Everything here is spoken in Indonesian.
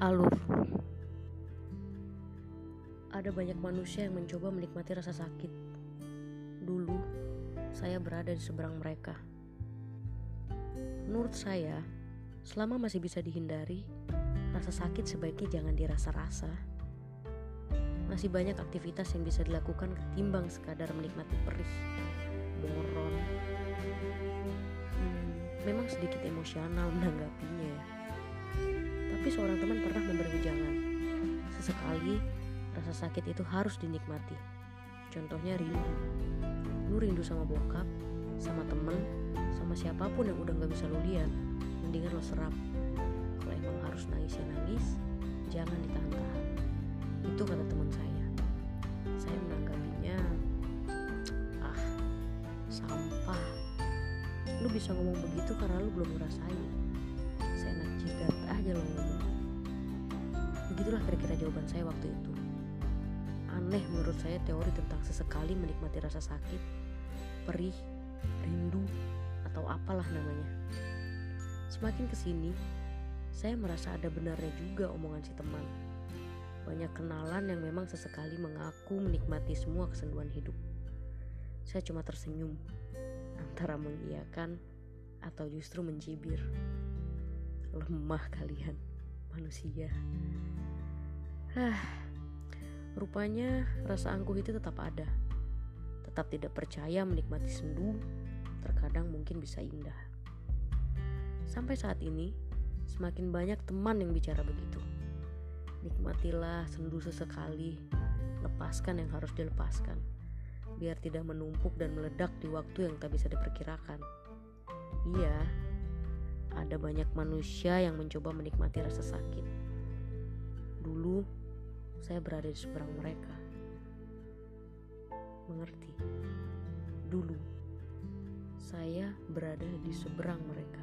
Alur Ada banyak manusia yang mencoba menikmati rasa sakit. Dulu, saya berada di seberang mereka. Menurut saya, selama masih bisa dihindari, rasa sakit sebaiknya jangan dirasa-rasa. Masih banyak aktivitas yang bisa dilakukan ketimbang sekadar menikmati perih, moron. Hmm, memang sedikit emosional menanggapinya ya. Tapi seorang teman pernah memberi ujangan. Sesekali rasa sakit itu harus dinikmati. Contohnya rindu. Lu rindu sama bokap, sama temen, sama siapa pun yang udah gak bisa lu lihat. Mendingan lo serap. Kalau emang harus nangis ya nangis, jangan ditahan-tahan. Itu kata teman saya. Saya menanggapinya, ah, sampah. Lu bisa ngomong begitu karena lu belum ngerasain. Begitulah kira-kira jawaban saya waktu itu. Aneh menurut saya teori tentang sesekali menikmati rasa sakit, perih, rindu, atau apalah namanya. Semakin ke sini, saya merasa ada benarnya juga omongan si teman. Banyak kenalan yang memang sesekali mengaku menikmati semua kesenduan hidup. Saya cuma tersenyum, antara mengiyakan atau justru mencibir. Lemah kalian, manusia. Hah. Rupanya rasa angkuh itu tetap ada. Tetap tidak percaya menikmati sendu, terkadang mungkin bisa indah. Sampai saat ini, semakin banyak teman yang bicara begitu. Nikmatilah sendu sesekali, lepaskan yang harus dilepaskan, biar tidak menumpuk dan meledak di waktu yang tak bisa diperkirakan. Iya, ada banyak manusia yang mencoba menikmati rasa sakit. Dulu, saya berada di seberang mereka. Mengerti? Dulu, saya berada di seberang mereka.